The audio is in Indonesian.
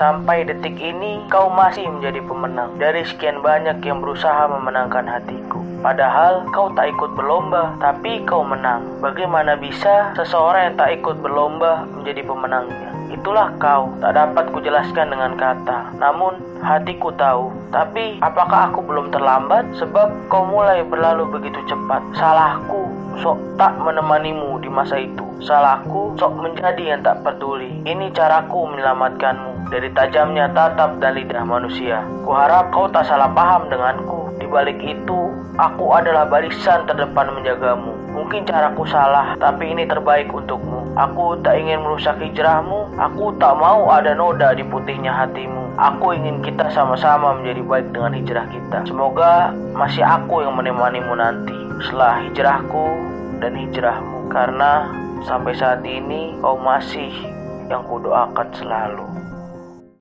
Sampai detik ini kau masih menjadi pemenang dari sekian banyak yang berusaha memenangkan hatiku. Padahal kau tak ikut berlomba, tapi kau menang. Bagaimana bisa seseorang yang tak ikut berlomba menjadi pemenangnya? Itulah kau, tak dapat kujelaskan dengan kata. Namun, hatiku tahu. Tapi, apakah aku belum terlambat? Sebab kau mulai berlalu begitu cepat. Salahku, sok tak menemanimu di masa itu. Salahku, sok menjadi yang tak peduli. Ini caraku menyelamatkanmu dari tajamnya tatap dan lidah manusia. Kuharap kau tak salah paham denganku. Di balik itu, aku adalah barisan terdepan menjagamu. Mungkin caraku salah, tapi ini terbaik untukmu. Aku tak ingin merusak hijrahmu. Aku tak mau ada noda di putihnya hatimu. Aku ingin kita sama-sama menjadi baik dengan hijrah kita. Semoga masih aku yang menemanimu nanti setelah hijrahku dan hijrahmu. Karena sampai saat ini kau masih yang kudoakan selalu.